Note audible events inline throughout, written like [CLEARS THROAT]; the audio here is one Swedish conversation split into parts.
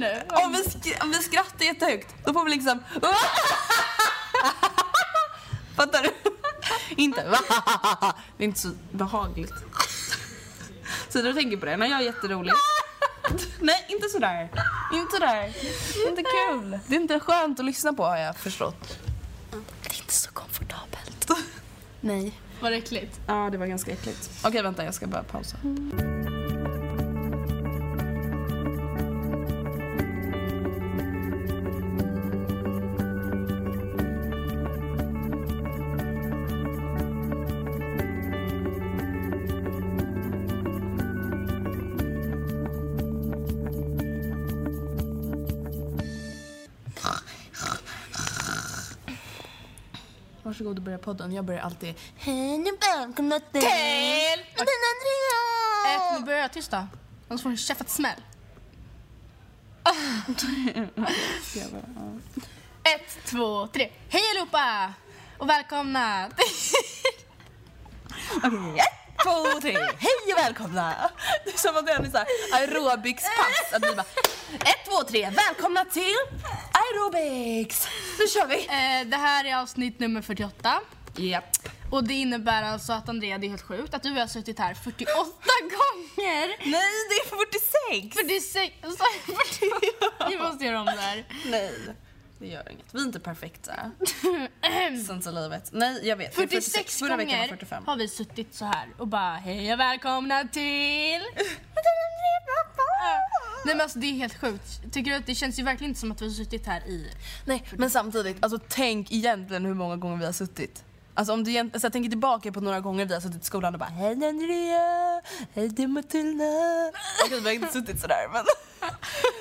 skriker nu. Om vi, sk- om vi skrattar jättehögt, då får vi liksom... [LAUGHS] Fattar du? inte [LAUGHS] Det är inte så behagligt. Så du tänker på det när jag är jätterolig. Nej, inte sådär. Inte sådär. Inte kul. Det är inte skönt att lyssna på har jag förstått. Det är inte så komfortabelt. [LAUGHS] Nej. Var det äckligt? Ja, det var ganska äckligt. Okej, vänta, jag ska bara pausa. Varsågod och börja podden. Jag börjar alltid... Hej och välkomna till... Till- Den Andrea! Ett, nu börjar jag tyst då. Annars får du en käftat smäll. [LAUGHS] Ett, två, tre. Hej allihopa! Och välkomna [LAUGHS] Okej, ett, två, tre. Hej och välkomna! Det är som att det är en aerobicspass. Att vi bara... Ett, två, tre. Välkomna till aerobics! Nu kör vi! Eh, det här är avsnitt nummer 48. Japp. Och det innebär alltså att Andrea, det är helt sjukt att du har suttit här 48 [LAUGHS] gånger. Nej, det är 46! 46, sa jag 48? Vi måste göra om det här. Nej, det gör inget. Vi är inte perfekta. [LAUGHS] Sånt är livet. Nej, jag vet. Det är 46 Förra veckan var gånger 45. har vi suttit så här och bara hej och välkomna till... [LAUGHS] Nej men alltså det är helt sjukt. Tycker du att det känns ju verkligen inte som att vi har suttit här i... Nej, men samtidigt, alltså tänk egentligen hur många gånger vi har suttit. Alltså om du alltså, jag tänker tillbaka på några gånger vi har suttit i skolan och bara Hej Andrea, hej det är Matilda. Okej vi har inte suttit sådär men. [LAUGHS]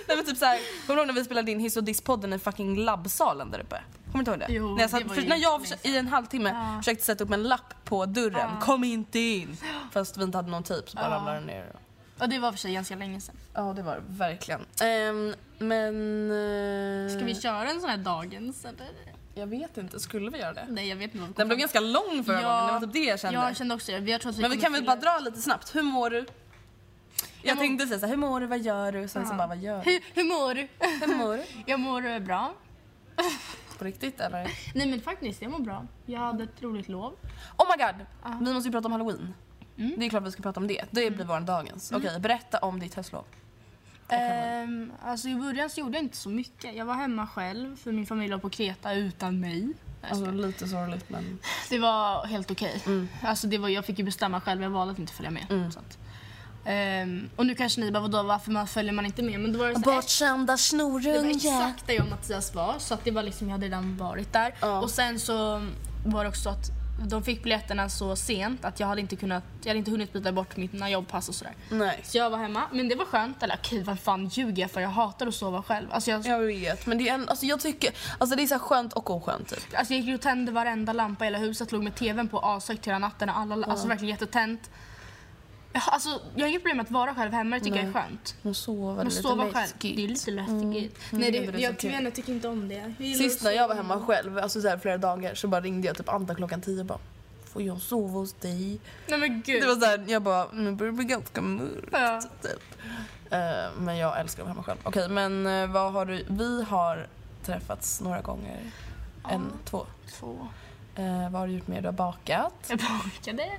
Nej men typ såhär, kommer du ihåg när vi spelade in Hiss och Diss-podden i fucking labbsalen där uppe? Kommer du inte ihåg det? Jo, när jag, satt, det för, när jag i en halvtimme försökte sätta upp en lapp på dörren, kom inte in. Fast vi inte hade någon tejp så bara ramlade den ner. Och det var för sig ganska länge sedan. Ja det var det verkligen. Ehm, men... eh, Ska vi köra en sån här dagens eller? Jag vet inte, skulle vi göra det? Nej jag vet inte Den blev ganska lång förra Ja, gången, det var typ det jag kände. Jag kände också det. Jag tror att vi Men vi kan väl bara dra lite snabbt. Hur mår du? Jag mår- tänkte säga såhär, hur mår du, vad gör du? Sen så bara, vad gör du? Hur, hur mår du? Hur mår du? [LAUGHS] Jag mår eh, bra. På riktigt eller? Nej men faktiskt, jag mår bra. Jag hade ett roligt lov. Oh my god! Vi måste ju prata om halloween. Det är klart vi ska prata om det. Det blir vår dagens. Okej, berätta om ditt höstlov. Ehm, alltså i början så gjorde jag inte så mycket. Jag var hemma själv för min familj var på Kreta utan mig. Alltså lite sorgligt men... [LAUGHS] Det var helt okej. Alltså det var, jag fick ju bestämma själv, jag valde att inte följa med. Så att, ehm, och nu kanske ni bara, vadå varför man följer man inte med? Men då var det så här, Bortskämda det var snorunge. exakt där jag och Mattias var, så att det var liksom, jag hade redan varit där. Och sen så var det också att de fick biljetterna så sent att jag hade inte kunnat, jag hade inte hunnit byta bort mina jobbpass och sådär. Nej. Så jag var hemma, men det var skönt. Eller okej, vad fan ljuger jag för? Jag hatar att sova själv. Alltså jag, Jag vet, men det är en, alltså jag tycker, alltså det är så skönt och oskönt typ. alltså jag gick och tände varenda lampa i hela huset, låg med tvn på ashögt hela natten. och Alla, Alltså verkligen jättetänt. Ja, alltså, jag har inget problem med att vara själv hemma, det tycker jag är skönt. Och sova, Men lite sova själv, läskigt. det är lite läskigt. Nej, det, det är så jag, kul. jag, jag tycker inte om det. Jag Sist när jag var hemma själv, alltså så här flera dagar, så bara ringde jag typ Anta klockan tio och bara Får jag sova hos dig? Nej men gud. Det var såhär, jag bara, nu börjar det bli ganska mörkt. Ja. Typ. Eh, men jag älskar att vara hemma själv. Okej, men eh, vad har du, vi har träffats några gånger. En, två. Två. Eh, vad har du gjort mer? Du har bakat. Jag bakade.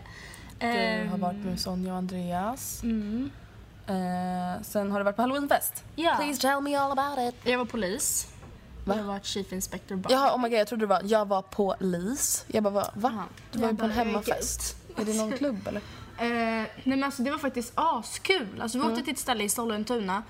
Du har Ehm, varit med Sonja och Andreas. Mm. Eh, sen har du varit på halloweenfest. Ja. Please tell me all about it. Jag var polis. Va? Jag varit chief inspector. Jaha, oh my god, jag trodde det var jag var på LIS. Jag bara, va? va? Du var ju på en hemmafest. Är det någon klubb eller? [LAUGHS] Eh, nej men alltså det var faktiskt askul. Alltså vi åkte till ett ställe i Sollentuna.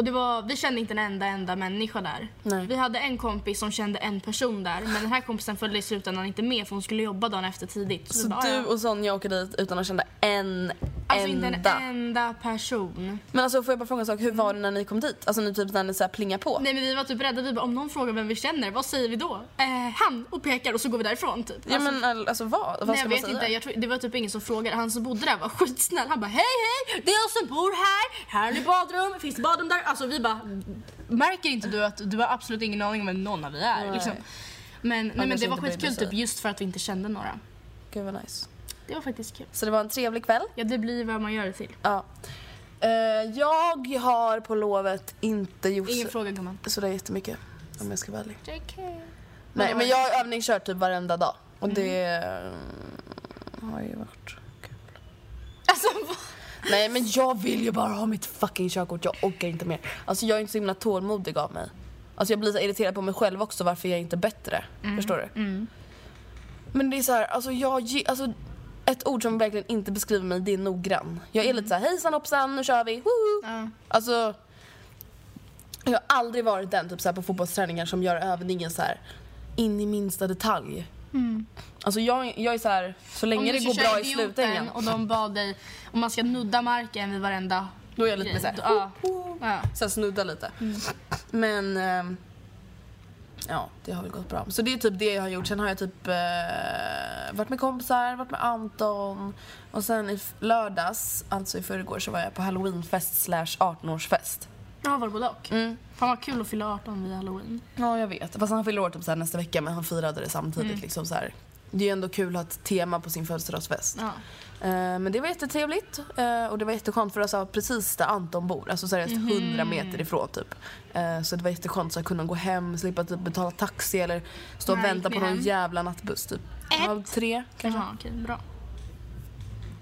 Och det var, vi kände inte en enda enda människa där. Nej. Vi hade en kompis som kände en person där men den här kompisen följde i slutändan inte med för hon skulle jobba dagen efter tidigt. Så vi bara, du och Sonja åker dit utan att känna en Alltså inte enda. en enda person. Men alltså får jag bara fråga en sak, hur var det när ni kom dit? Alltså ni typ när ni så plingar på? Nej men vi var typ rädda, vi bara, om någon frågar vem vi känner, vad säger vi då? Eh, han och pekar och så går vi därifrån typ. Ja men all- alltså vad? Vad Nej, jag vet säga? inte, jag tror, det var typ ingen som frågade. Han som bodde där var skitsnäll. Han bara hej hej, det är jag som bor här. Här är det badrum, finns det badrum där? Alltså vi bara, märker inte du att du har absolut ingen aning om vem någon av vi är? Liksom. Men, nej, men det var skitkul typ just för att vi inte kände några. Gud vad nice. Det var faktiskt kul. Så det var en trevlig kväll? Ja det blir vad man gör det till. Ja. Eh, jag har på lovet inte gjort Ingen så, fråga gumman. så det är jättemycket. Om jag ska vara ärlig. JK. Nej men jag har övningskört typ varenda dag. Och Mm. det eh, har ju varit kul. Alltså? Nej men jag vill ju bara ha mitt fucking körkort, jag orkar inte mer. Alltså jag är inte så himla tålmodig av mig. Alltså jag blir så irriterad på mig själv också varför jag inte är bättre. Mm. Förstår du? Men det är så här, alltså jag alltså ett ord som verkligen inte beskriver mig det är noggrann. Jag är lite så här, hejsan hoppsan nu kör vi, woho! Ja. Alltså jag har aldrig varit den typ så här, på fotbollsträningar som gör övningen så här in i minsta detalj. Alltså jag, jag är så här, så Om länge det går bra i slutändan. och de bad dig om man ska nudda marken vid varenda Då är jag lite grej. mer så här, Ja. Ja. så här snudda lite. Mm. Men ehm, ja, det har väl gått bra. Så det är typ det jag har gjort. Sen har jag typ eh, varit med kompisar, varit med Anton och sen i lördags, alltså i förrgår, så var jag på halloweenfest slash 18-årsfest. Jag har varit både och. Mm. Fan vad kul att fylla 18 vid halloween. Ja, jag vet. Fast han fyller år typ så här nästa vecka men han firade det samtidigt. Mm. Liksom så här. Det är ju ändå kul att ha ett tema på sin födelsedagsfest. Ja. Eh, men det var jättetrevligt eh, och det var jätteskönt för oss var precis där Anton bor, alltså seriöst Mhm. 100 meter ifrån typ. Eh, så det var jätteskönt att kunna gå hem, slippa typ betala taxi eller stå och vänta på någon hem? jävla nattbuss typ. Ett. Halv tre kanske. Jaha, okej, bra.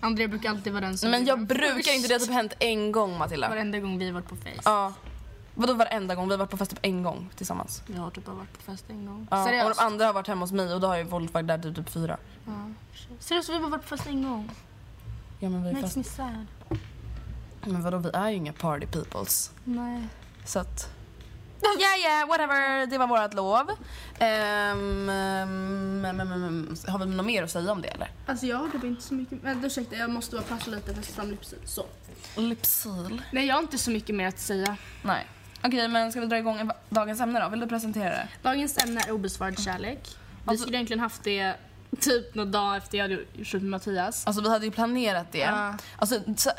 Andrea brukar alltid vara den som... Men jag brukar inte, det har typ hänt en gång Matilda. Varenda gång vi varit på fest. Ja. Vadå varenda gång? Vi har varit på fest typ en gång tillsammans. Jag har typ bara varit på fest en gång. Ja. Och Seriöst? de andra har varit hemma hos mig och då har jag varit där till typ fyra. Ja. Seriöst, vi har bara varit på fest en gång. Ja men vi är Makes fest. me sad. Men vadå vi är ju inga party peoples. Nej. Så att... Ja, ja, whatever. Det var vårt lov. Men, men, men, har vi något mer att säga om det eller? Alltså jag har typ inte så mycket... Vänta ursäkta, jag måste bara prata lite för att fram Lypsyl. Så. Lypsyl? Nej, jag har inte så mycket mer att säga. Nej. Okej, men ska vi dra igång dagens ämne då? Vill du presentera det? Dagens ämne är obesvarad kärlek. Vi Alltså- skulle egentligen haft det typ någon dag efter jag hade gjort slut med Mattias. Alltså vi hade ju planerat det. Ja. Alltså, så,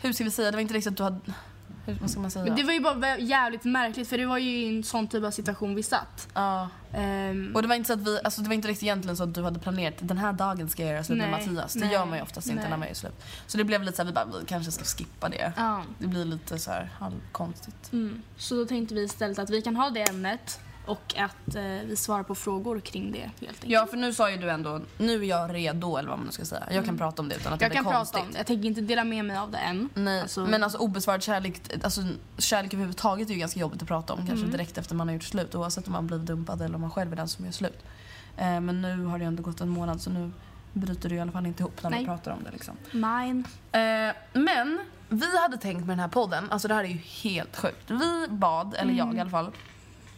hur ska vi säga? Det var inte riktigt att du hade... Vad ska man säga? Men det var ju bara jävligt märkligt för det var ju i en sån typ av situation vi satt. Ja. Ehm, Och det var inte så att vi, alltså det var inte riktigt egentligen så att du hade planerat den här dagen ska jag göra slut med Mattias. Det nej, gör man ju oftast inte nej. när man gör slut. Så det blev lite så här, vi bara, vi kanske ska skippa det. ja. Det blir lite så här halvkonstigt. Mm. Så då tänkte vi istället att vi kan ha det ämnet och att eh, vi svarar på frågor kring det helt enkelt. Ja, för nu sa ju du ändå, nu är jag redo eller vad man nu ska säga. Jag kan prata om det utan att jag det kan blir konstigt. prata om det. Jag tänker inte dela med mig av det än. Nej, Alltså- men alltså obesvarad kärlek, alltså kärlek överhuvudtaget är ju ganska jobbigt att prata om. Mm. Kanske direkt efter man har gjort slut oavsett om man blivit dumpad eller om man själv är den som gör slut. Eh, men nu har det ju ändå gått en månad så nu bryter det i alla fall inte ihop när man Nej. pratar om det liksom. Mine. Eh, men vi hade tänkt med den här podden, alltså det här är ju helt sjukt. Vi bad, eller jag Mm. i alla fall,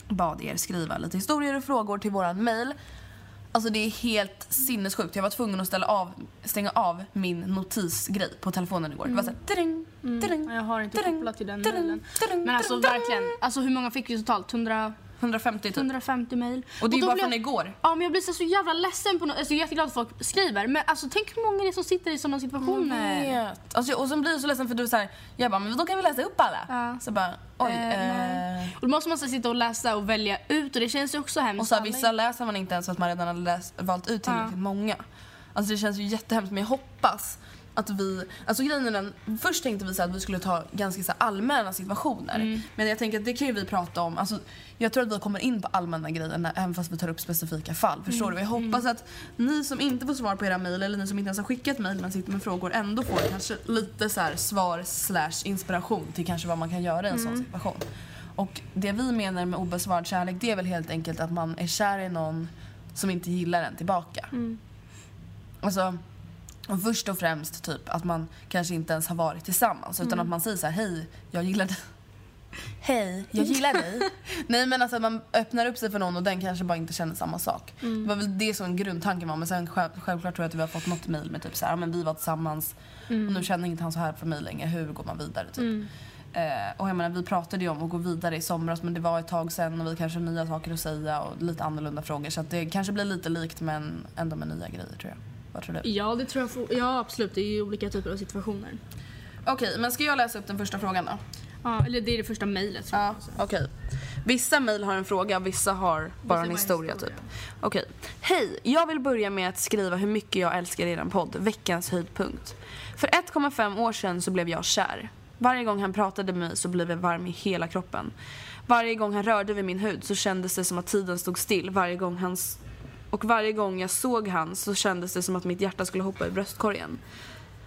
bad er skriva lite historier och frågor till våran mail. Alltså det är helt sinnessjukt. Jag var tvungen att ställa av, stänga av min notisgrej på telefonen igår. Det var såhär... dring, Mm. Jag har inte dring, kopplat till den mailen. Men alltså verkligen, alltså hur många fick vi totalt? 100, 150 typ. 150 mail. Och det är då bara blir från igår. Ja men jag blir så, så jävla ledsen på något, alltså jag är jätteglad att folk skriver men alltså tänk hur många det är som sitter i sådana situationer. Jag vet. Alltså, och sen blir jag så ledsen för du är såhär, jag bara, men då kan vi läsa upp alla. Ja. Så bara, oj. Eh, eh. Och då måste man så sitta och läsa och välja ut och det känns ju också hemskt. Och så här, vissa läser man inte ens för att man redan har läst, valt ut tillräckligt många. Alltså det känns ju jättehemskt men jag hoppas att vi, alltså grejen är den, först tänkte vi så att vi skulle ta ganska så allmänna situationer. Men jag tänker att det kan ju vi prata om, alltså jag tror att vi kommer in på allmänna grejer när- även fast vi tar upp specifika fall. Förstår du? Jag hoppas att ni som inte får svar på era mejl eller ni som inte ens har skickat mejl men sitter med frågor ändå får kanske lite så svar slash inspiration till kanske vad man kan göra i en sån situation. Och det vi menar med obesvarad kärlek det är väl helt enkelt att man är kär i någon som inte gillar en tillbaka. Alltså, och först och främst typ att man kanske inte ens har varit tillsammans utan att man säger så här: hej, jag gillar dig. [LAUGHS] Hej, jag gillar dig. [LAUGHS] Nej men alltså att man öppnar upp sig för någon och den kanske bara inte känner samma sak. Det var väl det som grundtanken var men sen själv, självklart tror jag att vi har fått något mejl med typ så här, "Ja, men vi var tillsammans och nu känner inte han så här för mig längre, hur går man vidare typ. Eh, och jag menar vi pratade ju om att gå vidare i somras men det var ett tag sen och vi kanske har nya saker att säga och lite annorlunda frågor så att det kanske blir lite likt men ändå med nya grejer tror jag. Vad tror du? Ja, det tror jag. Ja, absolut. Det är ju olika typer av situationer. Okej, men ska jag läsa upp den första frågan då? Ja, eller det är det första mejlet. tror jag. Ja, okej. Vissa mejl har en fråga, vissa har bara en historia, historia. typ. Okej. Hej, jag vill börja med att skriva hur mycket jag älskar er podd, veckans höjdpunkt. För 1,5 år sedan så blev jag kär. Varje gång han pratade med mig så blev jag varm i hela kroppen. Varje gång han rörde vid min hud så kändes det som att tiden stod still. Varje gång hans... Och varje gång jag såg han så kändes det som att mitt hjärta skulle hoppa i bröstkorgen.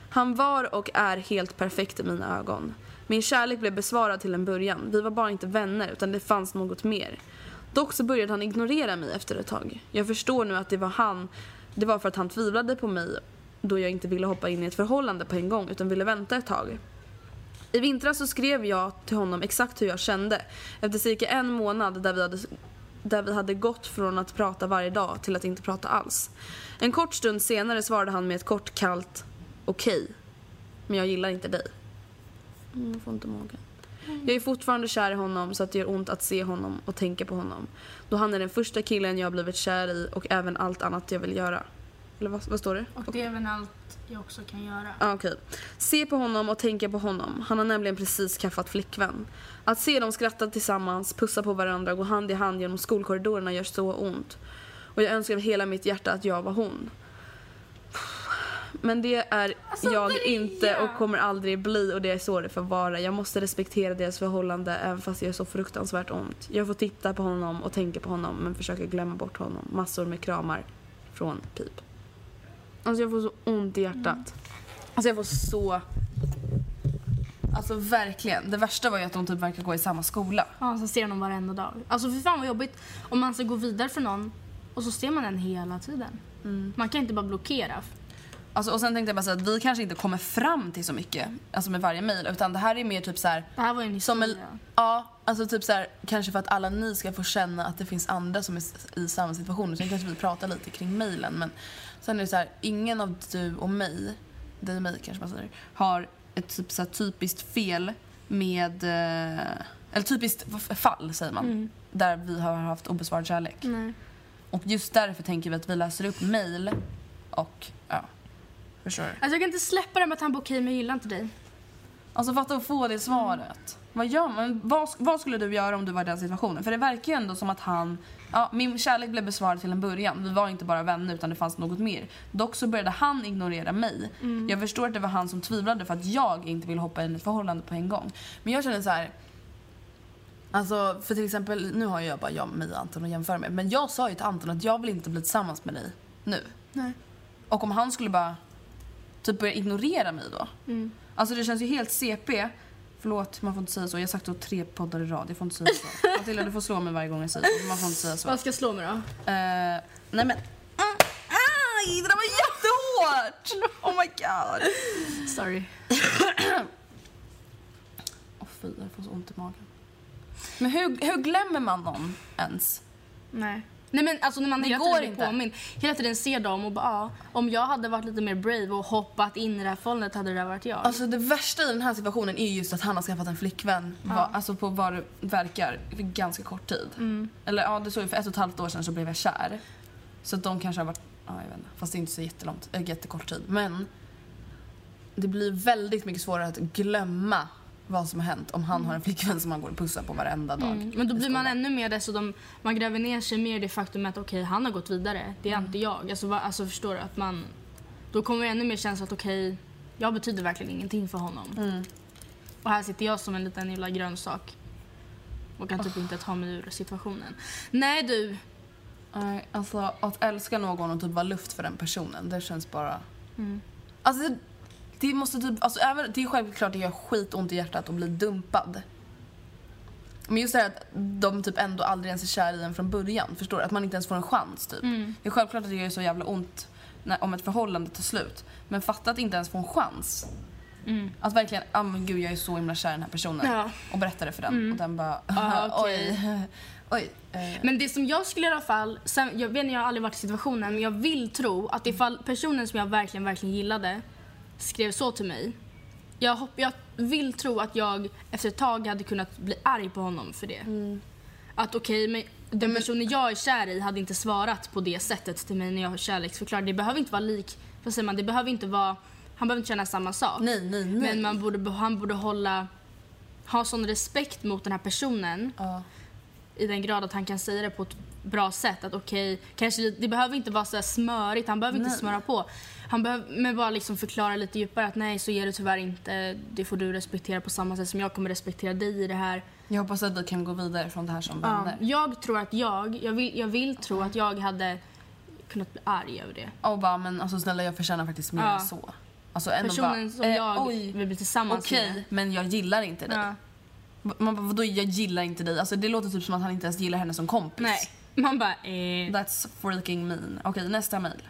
Han var och är helt perfekt i mina ögon. Min kärlek blev besvarad till en början. Vi var bara inte vänner utan det fanns något mer. Dock så började han ignorera mig efter ett tag. Jag förstår nu att det var han, det var för att han tvivlade på mig då jag inte ville hoppa in i ett förhållande på en gång utan ville vänta ett tag. I vintras så skrev jag till honom exakt hur jag kände efter cirka en månad där vi hade, där vi hade gått från att prata varje dag till att inte prata alls. En kort stund senare svarade han med ett kort kallt okej, men jag gillar inte dig. Mm, jag får inte magen. Jag är fortfarande kär i honom så att det gör ont att se honom och tänka på honom. Då han är den första killen jag har blivit kär i och även allt annat jag vill göra. Eller vad, vad står det? Och det är även allt jag också kan göra. Ah, Okej. Se på honom och tänka på honom. Han har nämligen precis skaffat flickvän. Att se dem skratta tillsammans, pussa på varandra och gå hand i hand genom skolkorridorerna gör så ont. Och jag önskar av hela mitt hjärta att jag var hon. Men det är jag inte och kommer aldrig bli och det är så det får vara. Jag måste respektera deras förhållande även fast det gör så fruktansvärt ont. Jag får titta på honom och tänka på honom men försöka glömma bort honom. Massor med kramar från Pip. Alltså jag får så ont i hjärtat. Alltså jag får så... Alltså verkligen. Det värsta var ju att de typ verkar gå i samma skola. Ja, så ser honom varenda dag. Alltså för fan vad jobbigt om man ska gå vidare för någon och så ser man den hela tiden. Man kan inte bara blockera. Alltså, och sen tänkte jag bara säga att vi kanske inte kommer fram till så mycket alltså med varje mejl utan det här är mer typ så här. Det här var ju en Som historia. en, ja, alltså typ så här, kanske för att alla ni ska få känna att det finns andra som är i samma situation. Sen kanske vi pratar lite kring mejlen men sen är det så här, ingen av du och mig, dig och mig kanske man säger, har ett typ så typiskt fel med, eh, eller typiskt fall säger man, där vi har haft obesvarad kärlek. Nej. Och just därför tänker vi att vi läser upp mejl och ja, förstår du? Alltså jag kan inte släppa det med att han bara okej men jag gillar inte dig. Alltså fatta att få det svaret. Vad gör man? Vad, vad skulle du göra om du var i den situationen? För det verkar ju ändå som att han... Ja, min kärlek blev besvarad till en början. Vi var inte bara vänner utan det fanns något mer. Dock så började han ignorera mig. Jag förstår att det var han som tvivlade för att jag inte ville hoppa in i ett förhållande på en gång. Men jag känner så här. Alltså för till exempel, nu har jag bara jag, mig och Anton att jämföra med. Men jag sa ju till Anton att jag vill inte bli tillsammans med dig nu. Nej. Och om han skulle bara typ börja ignorera mig då. Mm. Alltså det känns ju helt CP. Förlåt, man får inte säga så. Jag har sagt så tre poddar i rad. Jag får inte säga så. [LAUGHS] Matilda, du får slå mig varje gång jag säger så. Man får inte säga så. Vad ska jag slå mig då? Eh, nej men... Mm, aj, det där var jättehårt! Oh my god. Sorry. Åh fy, jag får så ont i magen. Men hur, hur glömmer man någon ens? Nej. Nej men alltså när man Det hela går tiden inte. hela tiden ser dem och bara ja, om jag hade varit lite mer brave och hoppat in i det här förhållandet hade det där varit jag. Alltså det värsta i den här situationen är just att han har skaffat en flickvän. Va, alltså på vad det verkar, för ganska kort tid. Eller ja, det såg ju för ett och ett halvt år sedan så blev jag kär. Så att de kanske har varit, ja jag vet inte, fast det är inte så jättelångt, äh, jättekort tid. Men det blir väldigt mycket svårare att glömma vad som har hänt om han har en flickvän som han går och pussar på varenda dag. Mm. Men då blir man ännu mer dessutom, man gräver ner sig mer i det faktum att okej han har gått vidare, det är Mm. inte jag. Alltså, va, alltså förstår du att man, då kommer ännu mer känsla att okej Jag betyder verkligen ingenting för honom. Och här sitter jag som en liten jävla grönsak. Och kan typ inte ta mig ur situationen. Nej du, Nej, alltså att älska någon och typ vara luft för den personen, det känns bara... Mm. Alltså det, måste typ, alltså även, det är självklart att det gör skitont i hjärtat att bli dumpad. Men just det här att de typ ändå aldrig ens är kär i en från början, förstår du? Att man inte ens får en chans typ. Mm. Det är självklart att det gör så jävla ont när, om ett förhållande tar slut. Men fatta att inte ens få en chans. Att verkligen, ah men gud jag är så himla kär i den här personen. Mm. Ja. Mm. Och berätta det för den och den bara, Ah, okej. oj, [LAUGHS] oj. Eh, Men det som jag skulle i alla fall, sen, jag vet inte, jag har aldrig varit i situationen, men jag vill tro att ifall personen som jag verkligen, verkligen gillade skrev så till mig. Jag, hopp, jag vill tro att jag efter ett tag hade kunnat bli arg på honom för det. Att okej, men den personen jag är kär i hade inte svarat på det sättet till mig när jag kärleksförklarade. Det behöver inte vara lik, vad säger man, det behöver inte vara, han behöver inte känna samma sak. Nej, nej, nej. Men man borde, han borde hålla, ha sån respekt mot den här personen ja. I den grad att han kan säga det på ett bra sätt. Att okej, kanske det behöver inte vara så smörigt, han behöver inte Nej. smöra på. Han behöver men bara liksom förklara lite djupare att nej så är det tyvärr inte. Det får du respektera på samma sätt som jag kommer respektera dig i det här. Jag hoppas att vi kan gå vidare från det här som Ja, vänner. jag tror att jag, jag vill, jag vill tro att jag hade kunnat bli arg över det. Och bara, men alltså snälla jag förtjänar faktiskt mer Ja. än så. Alltså ändå Personen bara, som eh, jag oj, vill bli tillsammans okej, med. men jag gillar inte dig. Ja. Man bara, vadå jag gillar inte dig? Alltså det låter typ som att han inte ens gillar henne som kompis. Nej, man bara eh. That's freaking mean. Okej, nästa mail.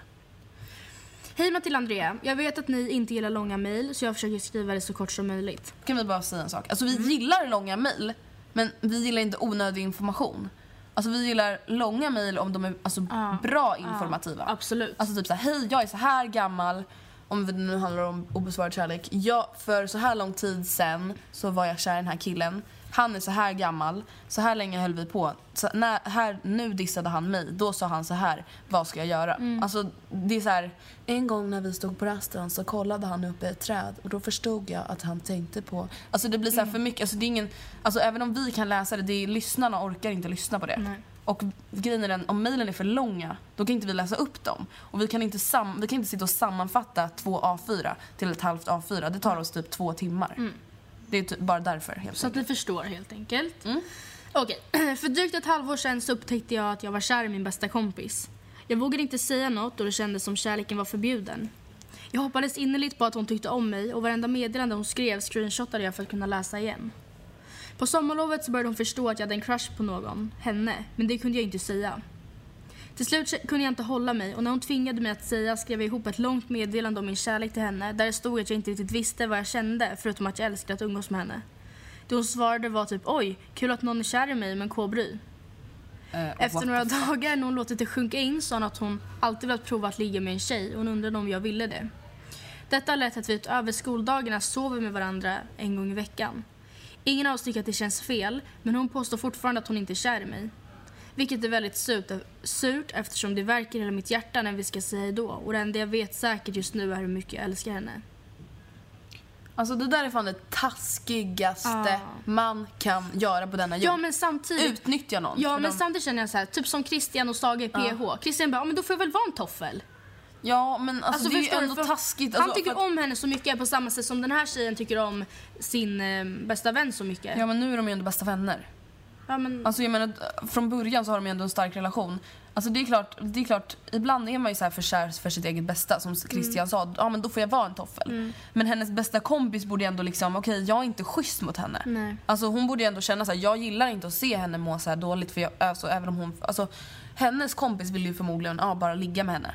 Hej Matilda Andrea, jag vet att ni inte gillar långa mejl så jag försöker skriva det så kort som möjligt. Kan vi bara säga en sak? Alltså vi Mm. gillar långa mail, men vi gillar inte onödig information. Alltså vi gillar långa mail om de är alltså, Ja. bra informativa. Absolut. Alltså typ såhär, hej jag är så här gammal, om det nu handlar om obesvarad kärlek. Jag, för så här lång tid sen så var jag kär i den här killen. Han är så här gammal, så här länge höll vi på. Så när, här, nu dissade han mig, då sa han så här, vad ska jag göra? Alltså det är så här, en gång när vi stod på rasten så kollade han upp i ett träd och då förstod jag att han tänkte på... Alltså det blir så här för mycket, alltså det är ingen... Alltså även om vi kan läsa det, det är, lyssnarna orkar inte lyssna på det. Nej. Och grejen är den, om mejlen är för långa, då kan inte vi läsa upp dem. Och vi kan inte, sam, vi kan inte sitta och sammanfatta två A4 till ett halvt A4. Det tar oss typ två timmar. Det är typ bara därför helt Så att enkelt. ni förstår helt enkelt. Mm. Okej, [CLEARS THROAT] för drygt ett halvår sedan så upptäckte jag att jag var kär i min bästa kompis. Jag vågade inte säga något och det kändes som kärleken var förbjuden. Jag hoppades innerligt på att hon tyckte om mig och varenda meddelande hon skrev screenshotade jag för att kunna läsa igen. På sommarlovet så började hon förstå att jag hade en crush på någon, henne, men det kunde jag inte säga. Till slut kunde jag inte hålla mig och när hon tvingade mig att säga skrev jag ihop ett långt meddelande om min kärlek till henne där det stod att jag inte riktigt visste vad jag kände förutom att jag älskade att umgås med henne. Det hon svarade var typ oj, kul att någon är kär i mig men kobry. Eh, Efter några dagar när hon låtit det sjunka in sa hon att hon alltid velat prova att ligga med en tjej och hon undrade om jag ville det. Detta har lett till att vi utöver skoldagarna sover med varandra en gång i veckan. Ingen av oss tycker att det känns fel, men hon påstår fortfarande att hon inte är kär i mig. Vilket är väldigt surt, surt eftersom det verkar hela mitt hjärta när vi ska säga hejdå och det enda jag vet säkert just nu är hur mycket jag älskar henne. Alltså det där är fan det taskigaste Ja. man kan göra på denna jord. Ja men samtidigt Utnyttja någon. Ja men de- samtidigt känner jag så här, typ som Christian och Saga i PH. Christian bara, ja, men då får jag väl vara en toffel. Ja men alltså, det är ju ändå För taskigt. Han Alltså, tycker för att- om henne så mycket på samma sätt som den här tjejen tycker om sin eh, bästa vän så mycket. Ja men nu är de ju ändå bästa vänner. Ja, men, Alltså jag menar, från början så har de ju ändå en stark relation. Alltså det är klart, det är klart ibland är man ju så här för kär för sitt eget bästa. Som Christian sa, ja men då får jag vara en toffel. Men hennes bästa kompis borde ju ändå liksom, okej jag är inte schysst mot henne. Nej. Alltså hon borde ju ändå känna så här, jag gillar inte att se henne må så här dåligt för jag, alltså även om hon, alltså hennes kompis vill ju förmodligen ja, bara ligga med henne.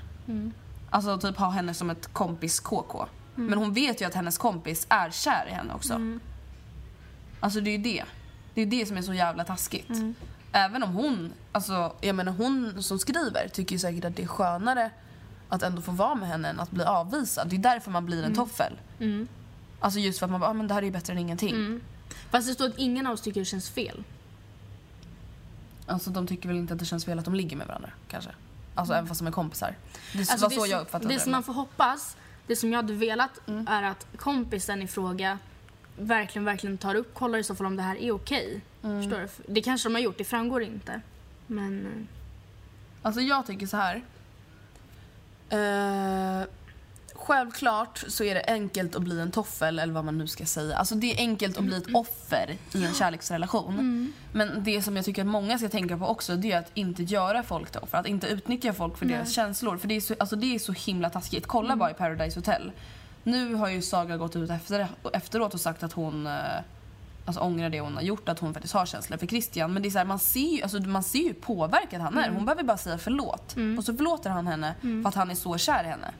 Alltså typ ha henne som ett kompis KK. Men hon vet ju att hennes kompis är kär i henne också. Alltså det är ju det. Det är det som är så jävla taskigt. Även om hon, alltså jag menar hon som skriver tycker ju säkert att det är skönare att ändå få vara med henne än att bli avvisad. Det är därför man blir en toffel. Alltså just för att man bara, ah, men det här är ju bättre än ingenting. Fast det står att ingen av oss tycker det känns fel. Alltså de tycker väl inte att det känns fel att de ligger med varandra kanske. Alltså även fast de är kompisar. Det Alltså, var det så jag uppfattade Det det. som man får hoppas, det som jag hade velat är att kompisen i fråga verkligen, verkligen tar upp, kollar i så fall om det här är okej. Förstår du? Det kanske de har gjort, det framgår inte. Men eh, Alltså jag tycker så här. Eh, självklart så är det enkelt att bli en toffel eller vad man nu ska säga. Alltså det är enkelt att bli ett offer i en kärleksrelation. Men det som jag tycker att många ska tänka på också det är att inte göra folk till offer. Att inte utnyttja folk för deras känslor. För det är, så, alltså det är så himla taskigt. Kolla bara i Paradise Hotel. Nu har ju Saga gått ut efter, efteråt och sagt att hon eh, alltså, ångrar det hon har gjort, att hon faktiskt har känslor för Christian. Men det är så här, man, ser ju, alltså, man ser ju påverkad han är. Hon behöver bara säga förlåt. Och så förlåter han henne för att han är så kär i henne.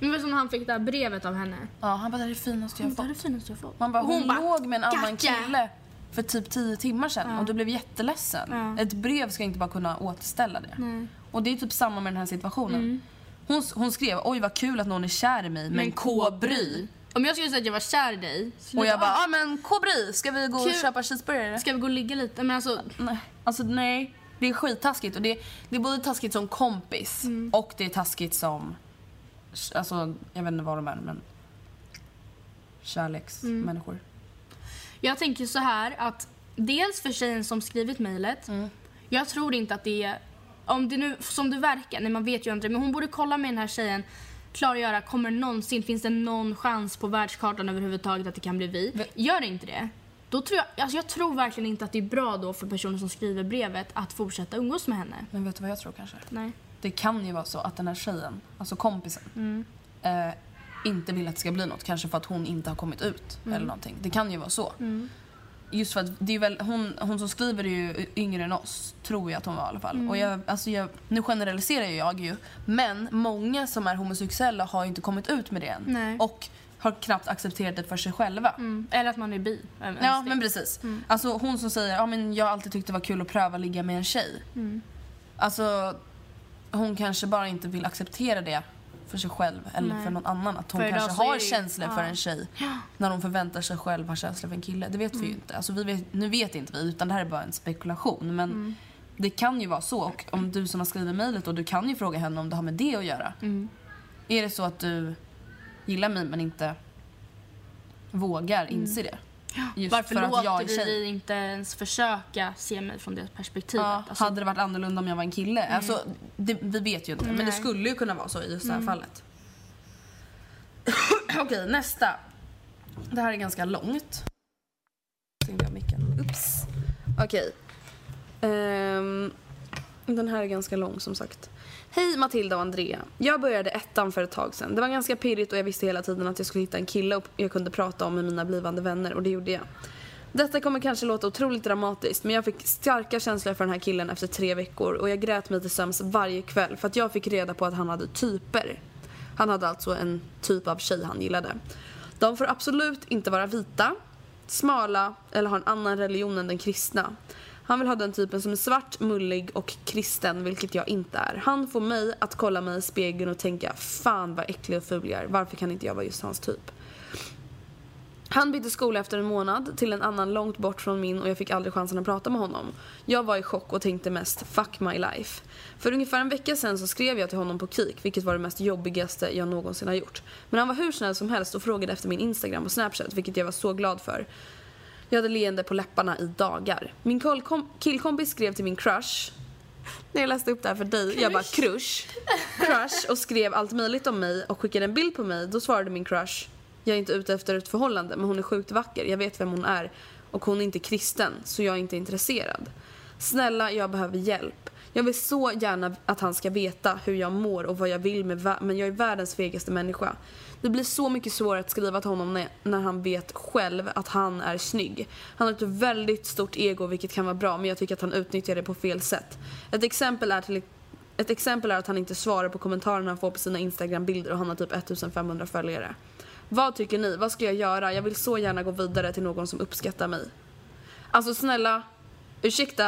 Men vet du när han fick det här brevet av henne? Ja, han bara det är det finaste jag Det har det fått. finaste jag fått. Man bara, hon, Och bara, låg med en annan "Kacka!" kille för typ tio timmar sedan och du blev jätteledsen. Ja. Ett brev ska inte bara kunna återställa det. Och det är typ samma med den här situationen. Mm. Hon, hon skrev, oj vad kul att någon är kär i mig, men K-bry. Om jag skulle säga att jag var kär i dig. Och jag bara, ja ah, men K-bry, ska vi gå och Kul. köpa cheeseburgare? Ska vi gå och ligga lite? Men alltså, Nej, alltså nej. Det är skittaskigt och det, det är både taskigt som kompis Mm. och det är taskigt som, alltså jag vet inte vad de är men kärleksmänniskor. Mm. jag tänker så här att dels för tjejen som skrivit mejlet. Jag tror inte att det är, om det nu, som det verkar, nej man vet ju inte, men hon borde kolla med den här tjejen klargöra, kommer någonsin, finns det någon chans på världskartan överhuvudtaget att det kan bli vi? Gör inte det, då tror jag, alltså jag tror verkligen inte att det är bra då för personen som skriver brevet att fortsätta umgås med henne. Men vet du vad jag tror kanske? Nej. Det kan ju vara så att den här tjejen, alltså kompisen, Mm. eh, inte vill att det ska bli något. Kanske för att hon inte har kommit ut Mm. eller någonting. Det kan ju vara så. Just för att det är väl, hon, hon som skriver är ju yngre än oss, tror jag att hon var i alla fall. Mm. Och jag, alltså jag, nu generaliserar jag ju, men många som är homosexuella har ju inte kommit ut med det än. Nej. Och har knappt accepterat det för sig själva. Mm. Eller att man är bi. Ja, det. men precis. Mm. Alltså hon som säger, ja men jag har alltid tyckt det var kul att pröva ligga med en tjej. Mm. Alltså, hon kanske bara inte vill acceptera det för sig själv eller Nej. för någon annan. Att hon För kanske har ju- känslor för ja. en tjej. När hon förväntar sig själv ha känslor för en kille. Det vet vi ju inte. Alltså, vi vet, nu vet inte vi, utan det här är bara en spekulation. Men Mm. det kan ju vara så. Och om du som har skrivit mejlet, och du kan ju fråga henne om det har med det att göra. Mm. Är det så att du gillar mig men inte vågar inse det? Just Mm. Varför för att låter jag är vi tjej. inte ens försöka se mig från det perspektivet? Ja, Alltså, hade det varit annorlunda om jag var en kille? Alltså, det, vi vet ju inte, men det Nej. Mm. skulle ju kunna vara så i just det här fallet. [CLEARS THROAT] Okej, nästa. Det här är ganska långt. Stängde jag micken. Ups. Okej. Ehm, den här är ganska lång som sagt. Hej Matilda och Andrea. Jag började ettan för ett tag sedan. Det var ganska pirrigt och jag visste hela tiden att jag skulle hitta en kille och jag kunde prata om med mina blivande vänner och det gjorde jag. Detta kommer kanske låta otroligt dramatiskt men jag fick starka känslor för den här killen efter tre veckor och jag grät mig till sömns varje kväll för att jag fick reda på att han hade typer. Han hade alltså en typ av tjej han gillade. De får absolut inte vara vita, smala eller ha en annan religion än den kristna. Han vill ha den typen som är svart, mullig och kristen, vilket jag inte är. Han får mig att kolla mig i spegeln och tänka fan vad äcklig och ful jag är. Varför kan inte jag vara just hans typ? Han bytte skola efter en månad till en annan långt bort från min och jag fick aldrig chansen att prata med honom. Jag var i chock och tänkte mest fuck my life. För ungefär en vecka sen så skrev jag till honom på Kik, vilket var det mest jobbigaste jag någonsin har gjort. Men han var hur snäll som helst och frågade efter min Instagram och Snapchat, vilket jag var så glad för. Jag hade leende på läpparna i dagar. Min killkompis skrev till min crush när jag läste upp det här för dig, jag bara crush. Crush och skrev allt möjligt om mig och skickade en bild på mig. Då svarade min crush jag är inte ute efter ett förhållande men hon är sjukt vacker. Jag vet vem hon är och hon är inte kristen så jag är inte intresserad. Snälla, jag behöver hjälp. Jag vill så gärna att han ska veta hur jag mår och vad jag vill med men jag är världens fegaste människa. Det blir så mycket svårare att skriva till honom när, när han vet själv att han är snygg. Han har ett väldigt stort ego vilket kan vara bra men jag tycker att han utnyttjar det på fel sätt. Ett exempel är till ett exempel är att han inte svarar på kommentarerna han får på sina Instagram-bilder och han har typ 1500 följare. Vad tycker ni? Vad ska jag göra? Jag vill så gärna gå vidare till någon som uppskattar mig. Alltså snälla, ursäkta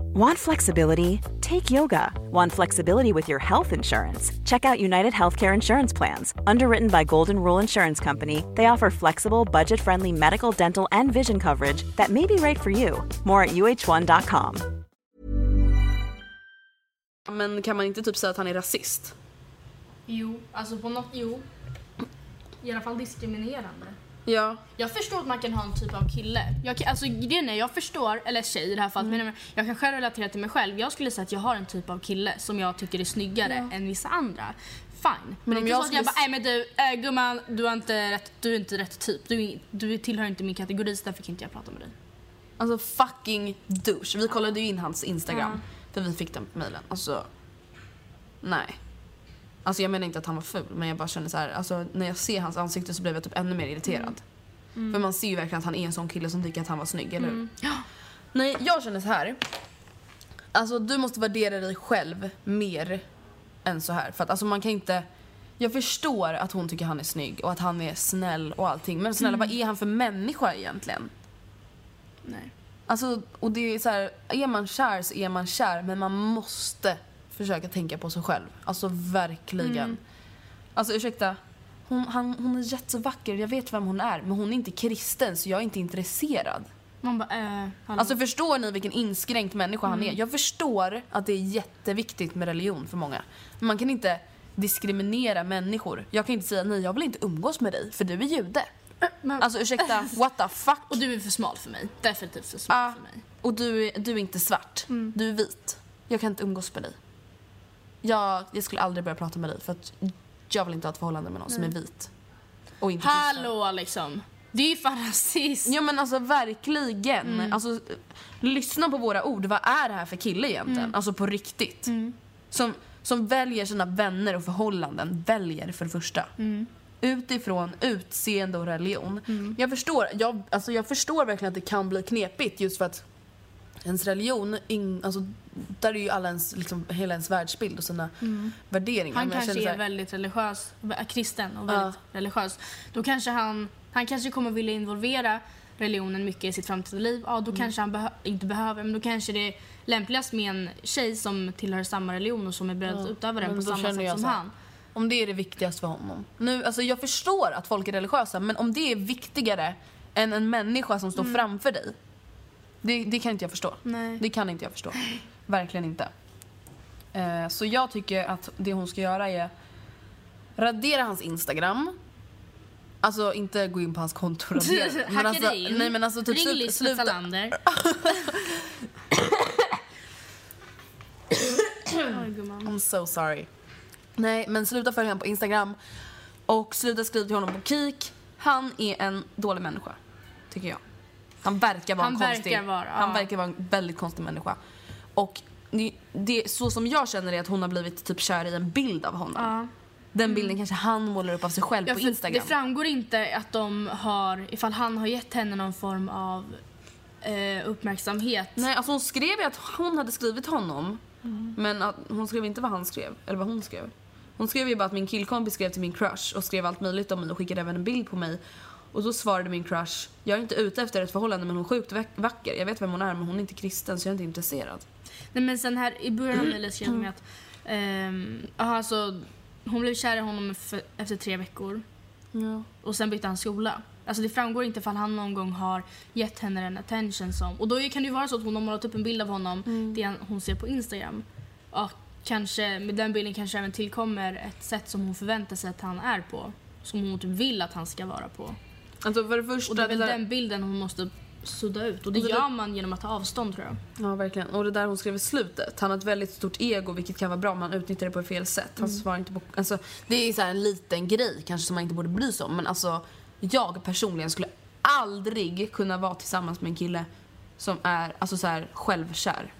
Want flexibility? Take yoga. Want flexibility with your health insurance? Check out United Healthcare Insurance Plans. Underwritten by Golden Rule Insurance Company, they offer flexible, budget friendly medical, dental, and vision coverage that may be right for you. More at uh1.com. Men kan man inte typ säga att han är rasist? Jo, alltså på något, jo. I alla fall diskriminerande. Ja. Jag förstår att man kan ha en typ av kille. Jag, kan- alltså grejen är, jag förstår, eller tjej i det här fallet, men jag kan själv relatera till mig själv. Jag skulle säga att jag har en typ av kille som jag tycker är snyggare än vissa andra. Fine. Men, Men är om jag att jag skulle bara, nej men du, äh, gumman, du, har inte rätt, du är inte rätt typ. Du, är- du tillhör inte min kategori så därför kan inte jag prata med dig. Alltså fucking douche. Vi kollade ju in hans Instagram. För vi fick den mejlen. Alltså, nej. Alltså jag menar inte att han var ful men jag bara känner så här, alltså när jag ser hans ansikte så blir jag typ ännu mer irriterad. För man ser ju verkligen att han är en sån kille som tycker att han var snygg, eller hur? Ja. Nej, jag känner så här. Alltså du måste värdera dig själv mer än så här. För att alltså man kan inte... Jag förstår att hon tycker han är snygg och att han är snäll och allting. Men snälla, vad är han för människa egentligen? Nej. Alltså, och det är så här, är man kär så är man kär men man måste försöka tänka på sig själv. Alltså verkligen. Alltså ursäkta, hon, han, hon är jättevacker, jag vet vem hon är men hon är inte kristen så jag är inte intresserad. Man bara, äh. Alltså förstår ni vilken inskränkt människa han är? Jag förstår att det är jätteviktigt med religion för många. Men man kan inte diskriminera människor. Jag kan inte säga nej jag vill inte umgås med dig för du är jude. Men- Alltså ursäkta, [LAUGHS] what the fuck? och du är för smal för mig. Definitivt för smal Ja, för mig. och du, är- du är inte svart. Du är vit. Jag kan inte umgås med dig. Jag, jag skulle aldrig börja prata med dig för att jag vill inte ha ett förhållande med någon som är vit. Och inte kristen. Hallå liksom. Det är ju fan rasism. Ja men alltså verkligen. Alltså, lyssna på våra ord. Vad är det här för kille egentligen? Alltså på riktigt. Som, som väljer sina vänner och förhållanden. Väljer för det första. Utifrån utseende och religion. Jag, förstår, jag, alltså, jag förstår verkligen att det kan bli knepigt just för att ens religion, in, alltså, där är ju alla ens, liksom, hela ens världsbild och sina värderingar. Han kanske är här- väldigt religiös, kristen och väldigt religiös. Då kanske han, han kanske kommer vilja involvera religionen mycket i sitt framtida liv. Ja, då kanske han behö- inte behöver, men då kanske det är lämpligast med en tjej som tillhör samma religion och som är beredd att utöva den Men på samma sätt som han. Om det är det viktigaste för honom. Nu, alltså jag förstår att folk är religiösa men om det är viktigare än en människa som står framför dig. Det, det kan inte jag förstå. Nej. Det kan inte jag förstå. Verkligen inte. Eh, så jag tycker att det hon ska göra är radera hans Instagram. Alltså inte gå in på hans konto och [LAUGHS] radera. Hacka alltså, in. nej men alltså typ Ring Lisbeth sluta, Salander. [COUGHS] I'm so sorry. Nej, men sluta följa honom på Instagram och sluta skriva till honom på Kik. Han är en dålig människa, tycker jag. Han verkar vara Han en verkar konstig, vara, han ja. verkar vara en väldigt konstig människa. Och det, det, så som jag känner är att hon har blivit typ kär i en bild av honom. Ja. Den bilden kanske han målar upp av sig själv Ja, på Instagram. Det framgår inte att de har, ifall han har gett henne någon form av eh, uppmärksamhet. Nej, alltså hon skrev ju att hon hade skrivit honom. Men att hon skrev inte vad han skrev, eller vad hon skrev. Hon skrev ju bara att min killkompis skrev till min crush och skrev allt möjligt om mig och skickade även en bild på mig. Och så svarade min crush, jag är inte ute efter ett förhållande men hon är sjukt vack- vacker. Jag vet vem hon är men hon är inte kristen så jag är inte intresserad. Nej men sen här i början av mejlet skrev de att ehm, aha, hon blev kär i honom efter tre veckor Ja. och sen bytte han skola. Alltså det framgår inte ifall han någon gång har gett henne den attention som... Och då kan det ju vara så att hon har målat upp en bild av honom, det han- hon ser på Instagram. Och kanske, med den bilden kanske även tillkommer ett sätt som hon förväntar sig att han är på. Som hon typ vill att han ska vara på. Alltså för det första... Och det är väl där- den bilden hon måste sudda ut. Och det Och det- gör man genom att ta avstånd tror jag. Ja, verkligen. Och det där hon skrev i slutet. Han har ett väldigt stort ego, vilket kan vara bra om man utnyttjar det på fel sätt. Han svarar inte på... Alltså, det är så här en liten grej kanske som man inte borde bry sig om. Men alltså, jag personligen skulle aldrig kunna vara tillsammans med en kille som är alltså så här självkär.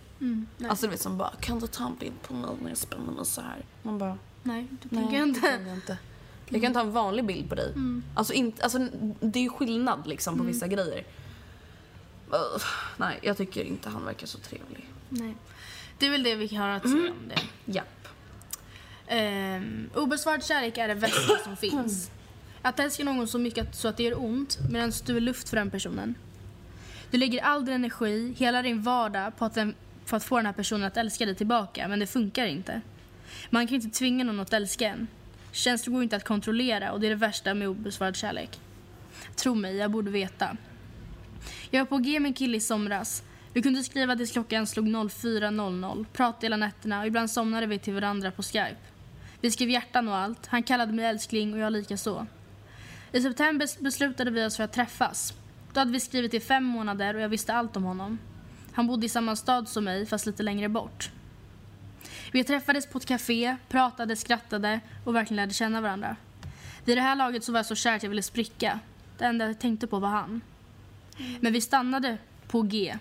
alltså du vet som bara, kan du ta en bild på mig när jag spänner mig så här? Man bara, Nej, det tänker jag inte. Jag kan ta en vanlig bild på dig. Alltså, inte, alltså det är ju skillnad liksom på vissa grejer. Ugh, nej, jag tycker inte han verkar så trevlig. Nej. Det är väl det vi har att säga om det. Japp. Um, obesvarad kärlek är det värsta som [CLEARS THROAT] finns. Att älska någon så mycket att, så att det gör ont medan du är luft för den personen. Du lägger all din energi, hela din vardag på att, den, på att få den här personen att älska dig tillbaka men det funkar inte. Man kan inte tvinga någon att älska en. Känslor går inte att kontrollera och det är det värsta med obesvarad kärlek. Tro mig, jag borde veta. Jag var på G med en kille i somras. Vi kunde skriva tills klockan slog 04.00, prata hela nätterna och ibland somnade vi till varandra på Skype. Vi skrev hjärtan och allt. Han kallade mig älskling och jag lika så. I september beslutade vi oss för att träffas. Då hade vi skrivit i fem månader och jag visste allt om honom. Han bodde i samma stad som mig, fast lite längre bort. Vi träffades på ett café, pratade, skrattade och verkligen lärde känna varandra. Vid det här laget så var jag så kär att jag ville spricka. Det enda jag tänkte på var han. Men vi stannade på G.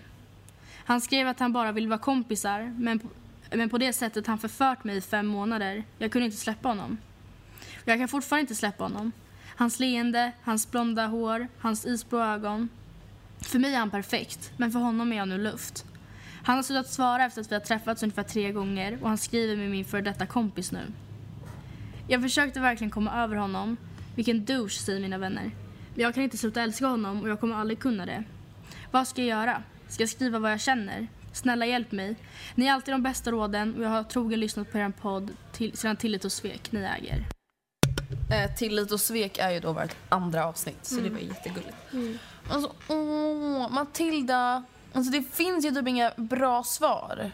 Han skrev att han bara ville vara kompisar, men på, men på det sättet han förfört mig i fem månader. Jag kunde inte släppa honom. Jag kan fortfarande inte släppa honom. Hans leende, hans blonda hår, hans isblå ögon. För mig är han perfekt, men för honom är jag nu luft. Han har slutat svara efter att vi har träffats ungefär tre gånger och han skriver med min före detta kompis nu. Jag försökte verkligen komma över honom. Vilken douche, säger mina vänner. Men jag kan inte sluta älska honom och jag kommer aldrig kunna det. Vad ska jag göra? Ska jag skriva vad jag känner? Snälla hjälp mig. Ni är alltid de bästa råden och jag har trogen lyssnat på er podd till, sedan Tillit och svek ni äger. Eh, Tillit och svek är ju då vårt andra avsnitt, så det var jättegulligt. Alltså, åh, Matilda. Alltså det finns ju typ inga bra svar.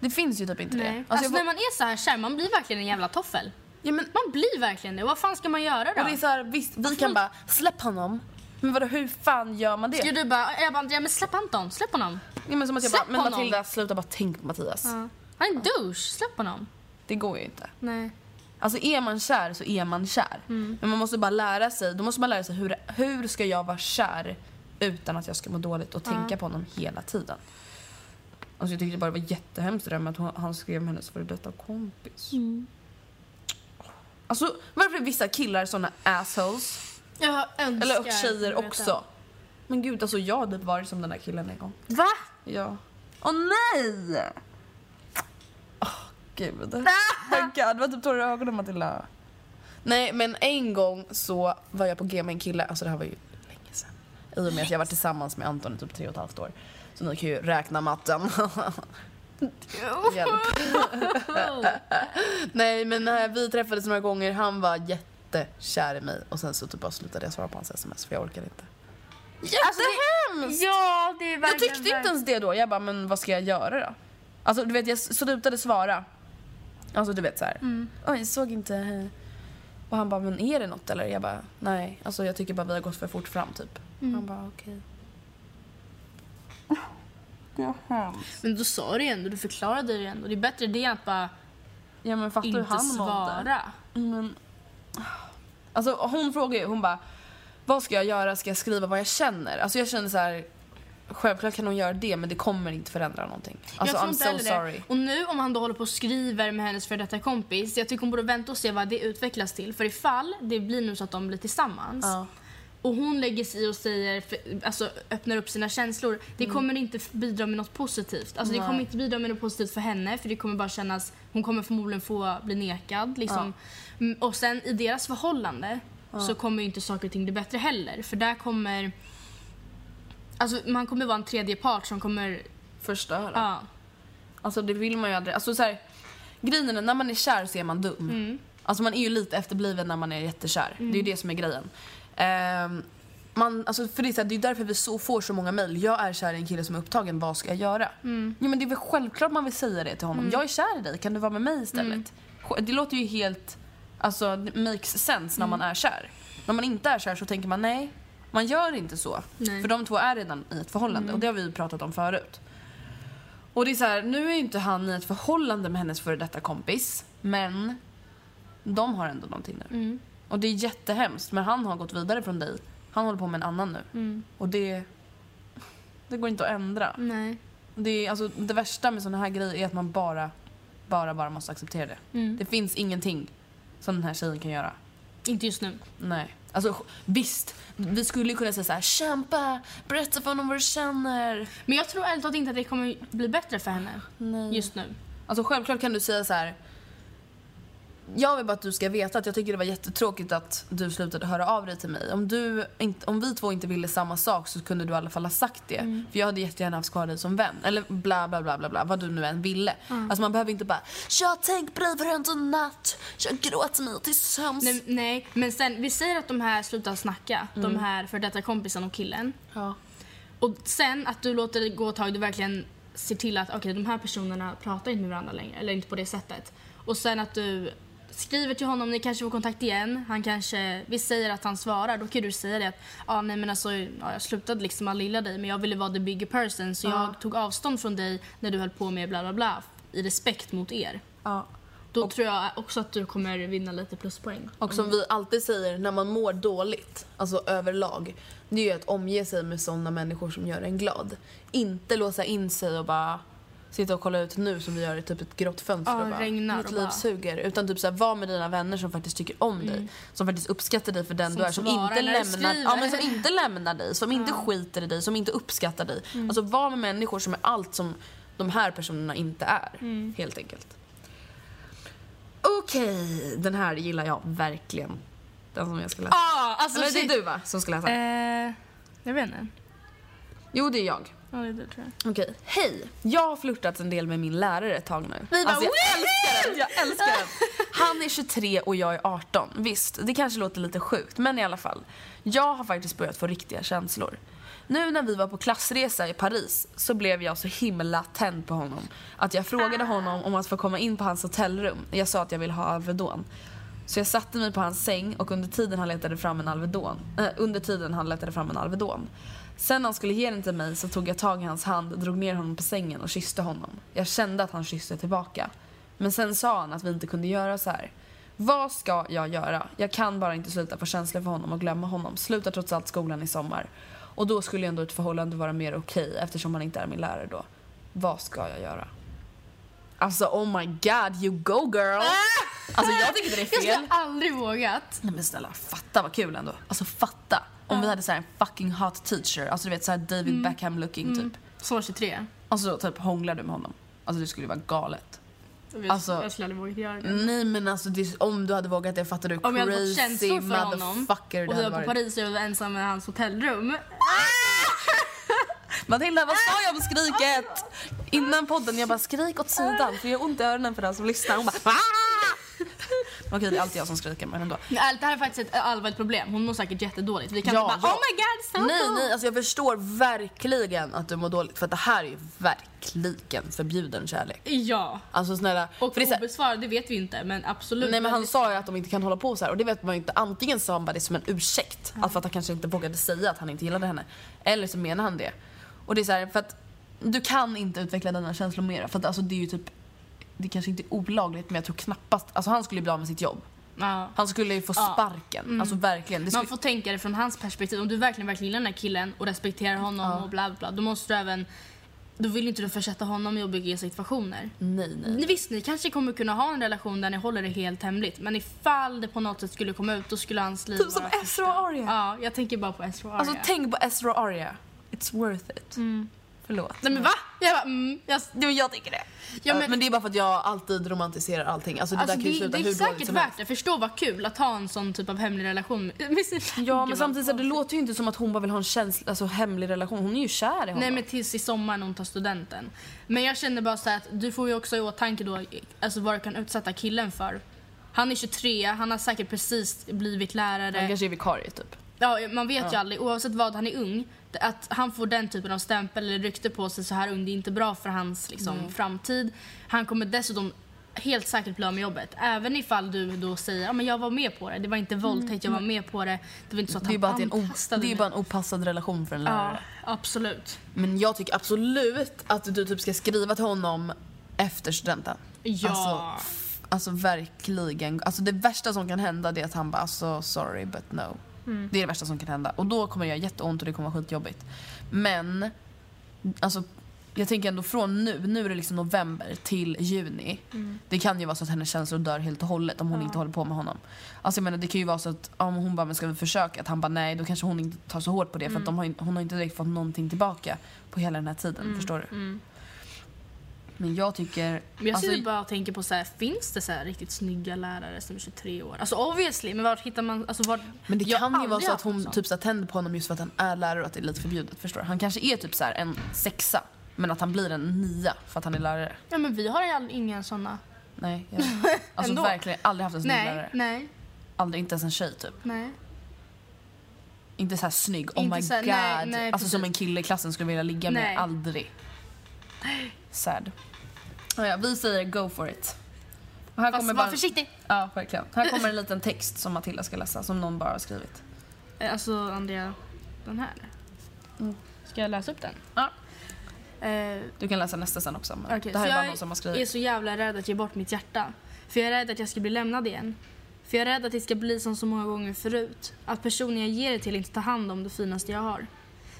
Det finns ju typ inte det. Alltså, Alltså, jag när man är så här kär, man blir verkligen en jävla toffel. ja, men, Man blir verkligen det. Vad fan ska man göra då? och det är så här, visst, vi kan bara släpp honom. Men vadå, hur fan gör man det? Ska du bara, jag bara, Andrea men släpp Anton, släpp honom. Ja, men som att jag Släpp bara, men honom. Matilda sluta bara tänk på Mattias. Han är en douche, släpp honom. Det går ju inte. Nej. Alltså är man kär så är man kär. Men man måste bara lära sig, då måste man lära sig hur, hur ska jag vara kär utan att jag ska må dåligt och tänka på honom hela tiden. Alltså jag tyckte bara det var jättehemskt det där med att hon, han skrev med hennes före detta kompis. Alltså varför är vissa killar såna assholes? Jag önskar. Eller och tjejer också. Men gud alltså jag har typ varit som den där killen en gång. Va? Ja. Åh nej! Åh gud. Oh [LAUGHS] my god, var typ tårar i ögonen Matilda. Nej men en gång så var jag på G med en kille, alltså det här var ju. I och med att jag var tillsammans med Anton i typ tre och ett halvt år. Så ni kan ju räkna matten. Hjälp. [LAUGHS] Nej men eh, vi träffades några gånger, han var jättekär i mig och sen så typ bara slutade jag svara på hans sms för jag orkade inte. Jättehemskt! Ja, det är Jag verkligen... tyckte inte ens det då. Jag bara, men vad ska jag göra då? Alltså du vet, jag slutade svara. Alltså du vet så här. Oj, jag såg inte. Och han bara, men är det något eller? Jag bara, nej. Alltså jag tycker bara vi har gått för fort fram typ. Han bara, okej. Men då sa du ju ändå, du förklarade det ändå. Det är bättre det än att bara Ja men fattar inte han svara. Men... Alltså hon frågar ju, hon bara, vad ska jag göra? Ska jag skriva vad jag känner? Alltså jag känner så här. Självklart kan hon göra det men det kommer inte förändra någonting. Alltså jag tror I'm inte so sorry. det. Och nu om han då håller på och skriver med hennes för detta kompis, jag tycker hon borde vänta och se vad det utvecklas till. För ifall det blir nu så att de blir tillsammans Ja. Och hon lägger sig och säger, för, alltså öppnar upp sina känslor, det kommer inte bidra med något positivt. Alltså det Nej. kommer inte bidra med något positivt för henne för det kommer bara kännas, hon kommer förmodligen få bli nekad liksom. Mm, Och sen i deras förhållande så kommer ju inte saker och ting bli bättre heller. För där kommer, alltså man kommer vara en tredje part som kommer, Förstöra. ja. Alltså det vill man ju aldrig. Alltså så här, grejen är när man är kär så är man dum. Mm. Alltså man är ju lite efterbliven när man är jättekär. Det är ju det som är grejen. Ehm, man, alltså för det är, så här, det är därför vi så, får så många mejl. Jag är kär i en kille som är upptagen, vad ska jag göra? Mm. Jo men det är väl självklart man vill säga det till honom. Jag är kär i dig, kan du vara med mig istället? Mm. Det låter ju helt, alltså makes sense när man Mm. är kär. När man inte är kär så tänker man nej, man gör inte så. Nej. Mm. För de två är redan i ett förhållande och det har vi pratat om förut. Och det är så här, nu är ju inte han i ett förhållande med hennes före detta kompis, men de har ändå någonting nu. Och det är jättehemskt, men han har gått vidare från dig. Han håller på med en annan nu. Mm. Och det, det går inte att ändra. Nej. Det, är, alltså, det värsta med såna här grejer är att man bara, bara, bara måste acceptera det. Mm. Det finns ingenting som den här tjejen kan göra. Inte just nu. Nej. Alltså visst, vi skulle ju kunna säga så här: kämpa, berätta för honom vad du känner. Men jag tror ärligt inte att det kommer bli bättre för henne Nej. just nu. Alltså självklart kan du säga så här. Jag vill bara att du ska veta att jag tycker det var jättetråkigt att du slutade höra av dig till mig. Om, du inte, om vi två inte ville samma sak så kunde du i alla fall ha sagt det. För jag hade jättegärna haft kvar dig som vän. Eller bla bla bla bla bla, vad du nu än ville. Alltså man behöver inte bara “jag tänk på dig varenda natt, jag gråter mig till sömns”. Nej, nej, men sen vi säger att de här slutar snacka, de här för detta kompisen och killen. Ja. Och sen att du låter det gå ett tag, du verkligen ser till att okej de här personerna pratar inte med varandra längre, eller inte på det sättet. Och sen att du skriver till honom, ni kanske får kontakt igen, han kanske, vi säger att han svarar, då kan du säga det att ah, nej men alltså, ja, jag slutade liksom att lilla dig men jag ville vara the bigger person så jag tog avstånd från dig när du höll på med bla bla bla i respekt mot er. Ja. Då tror jag också att du kommer vinna lite pluspoäng. Och som vi alltid säger när man mår dåligt, alltså överlag, det är ju att omge sig med sådana människor som gör en glad. Inte låsa in sig och bara sitta och kolla ut nu som vi gör i typ ett grått fönster Ja, och bara regnar mitt och liv bara- suger. Utan typ såhär, var med dina vänner som faktiskt tycker om dig. Som faktiskt uppskattar dig för den Som du är. Som inte, lämnar, ja, men som inte lämnar dig, som inte skiter i dig, som inte uppskattar dig. Alltså var med människor som är allt som de här personerna inte är. Helt enkelt. Okej, den här gillar jag verkligen. Den som jag ska läsa. Ah, alltså, Eller det är du va, som ska läsa? Eh, jag vet inte. Jo, det är jag. Ja, det tror jag. Okej. Hej! Jag har flörtat en del med min lärare ett tag nu. Vi bara, alltså, jag älskar den! Jag älskar den! Han är 23 och jag är 18. Visst, det kanske låter lite sjukt, men i alla fall. Jag har faktiskt börjat få riktiga känslor. Nu när vi var på klassresa i Paris så blev jag så himla tänd på honom att jag frågade honom om att få komma in på hans hotellrum. Jag sa att jag ville ha Alvedon. Så jag satte mig på hans säng och under tiden han letade fram en Alvedon, äh, under tiden han letade fram en Alvedon. Sen när han skulle ge den till mig så tog jag tag i hans hand, drog ner honom på sängen och kysste honom. Jag kände att han kysste tillbaka. Men sen sa han att vi inte kunde göra så här. Vad ska jag göra? Jag kan bara inte sluta få känslor för honom och glömma honom. Slutar trots allt skolan i sommar. Och då skulle ändå ett förhållande vara mer okej eftersom han inte är min lärare då. Vad ska jag göra? Alltså oh my god, you go girl! Alltså jag tycker det är Jag fel. skulle aldrig vågat. Nej men snälla, fatta vad kul ändå. Alltså fatta. Om vi hade så här en fucking hot teacher, alltså du vet så här David Beckham looking typ. Så 23. Alltså typ hånglar du med honom. Alltså det skulle ju vara galet. Jag, Alltså- jag skulle aldrig vågat göra det. Nej men alltså det, om du hade vågat det fattar du Om jag hade fått känslor för honom och vi var på. Paris och jag var ensam i hans hotellrum. [LAUGHS] Matilda vad sa jag om skriket? Innan podden jag bara skrik åt sidan för jag har ont i öronen för den som lyssnar. Hon bara "Ah!" Okej det är alltid jag som skriker men ändå. Men ärligt, det här är faktiskt ett allvarligt problem. Hon mår säkert jättedåligt. Vi kan Ja, inte bara ja. oh my god, so Nej cool." nej alltså jag förstår verkligen att du mår dåligt för att det här är ju verkligen förbjuden kärlek. Ja. Alltså snälla. Och för det obesvarad, det vet vi inte men absolut. Nej men han sa ju att de inte kan hålla på så här och det vet man ju inte. Antingen sa han bara det som en ursäkt, alltså för att han kanske inte vågade säga att han inte gillade henne. Eller så menar han det. Och det är så här, för att du kan inte utveckla dina känslor mer för att alltså det är ju typ det kanske inte är olagligt men jag tror knappast, alltså han skulle bli av med sitt jobb. Ja. Han skulle ju få Ja. sparken, alltså verkligen. Skulle, Man får tänka det från hans perspektiv. Om du verkligen, verkligen gillar den här killen och respekterar honom och bla bla bla, då måste du även då vill inte du försätta honom i jobbiga situationer. Nej nej. Visst, ni kanske kommer kunna ha en relation där ni håller det helt hemligt. Men ifall det på något sätt skulle komma ut, då skulle hans liv Typ som vara Ezra förstört. och Arya. Ja, jag tänker bara på Ezra och Arya. Alltså tänk på Ezra och Arya. It's worth it. Förlåt. Nej men va? Jag bara, mm, jag, Jo, jag tycker det. Ja, men, men- det är bara för att jag alltid romantiserar allting. Alltså det alltså, där kan det, sluta det är hur säkert värt helst. det. Förstå vad kul att ha en sån typ av hemlig relation [LAUGHS] med sin Ja men samtidigt så det låter ju inte som att hon bara vill ha en känsla, alltså hemlig relation. Hon är ju kär i honom. Nej men tills i sommar när hon tar studenten. Men jag känner bara så att du får ju också i åtanke då alltså vad du kan utsätta killen för. Han är 23, han har säkert precis blivit lärare. Han kanske är vikarie typ. Ja, man vet ju aldrig, oavsett vad han är ung, att han får den typen av stämpel eller rykte på sig så här ung, det är inte bra för hans liksom, framtid. Han kommer dessutom helt säkert bli av med jobbet. Även ifall du då säger, ja men jag var med på det, det var inte våldtäkt, jag var med på det. Det var inte så att Det är bara, att det är ju bara en opassad relation för en Ja, lärare. absolut. Men jag tycker absolut att du typ ska skriva till honom efter studenten. Ja. Alltså, alltså verkligen. Alltså det värsta som kan hända är att han bara alltså sorry but no. Mm. Det är det värsta som kan hända. Och då kommer det göra jätteont och det kommer vara skitjobbigt. Men alltså jag tänker ändå från nu, nu är det liksom november till juni. Mm. Det kan ju vara så att hennes känslor dör helt och hållet om hon inte håller på med honom. Alltså jag menar det kan ju vara så att om hon bara men ska vi försöka, att han bara nej då kanske hon inte tar så hårt på det för Mm. att de har, hon har inte direkt fått någonting tillbaka på hela den här tiden. Förstår du? Men jag tycker... Men jag alltså, bara och tänker på så här, finns det så här riktigt snygga lärare som är 23 år? Alltså obviously, men var hittar man, alltså var, men det kan ju vara aldrig så att hon typ så här tänder på honom just för att han är lärare och att det är lite förbjudet. Förstår? Han kanske är typ så här en sexa men att han blir en nia för att han är lärare. Ja men vi har ju all- inga såna. Nej, jag, [LAUGHS] alltså Ändå. verkligen aldrig haft en snygg Nej, lärare. nej, Aldrig, inte ens en tjej typ. nej. Inte så här snygg, oh Inte my så här- god. nej, nej, alltså som precis. en kille i klassen skulle vilja ligga med, Nej. [GASPS] [LAUGHS] Sad. Oh ja, vi säger go for it. Och här Fast kommer var bara, försiktig. Ja, verkligen. Här kommer en liten text som Matilda ska läsa, som någon bara har skrivit. Eh, Alltså Andrea, den här. Ska jag läsa upp den? Ja. Eh, Du kan läsa nästa sen också. Men Okej, det här är bara jag någon som har är skrivit. så jävla rädd att ge bort mitt hjärta. För jag är rädd att jag ska bli lämnad igen. För jag är rädd att det ska bli som så många gånger förut. Att personen jag ger det till inte tar hand om det finaste jag har.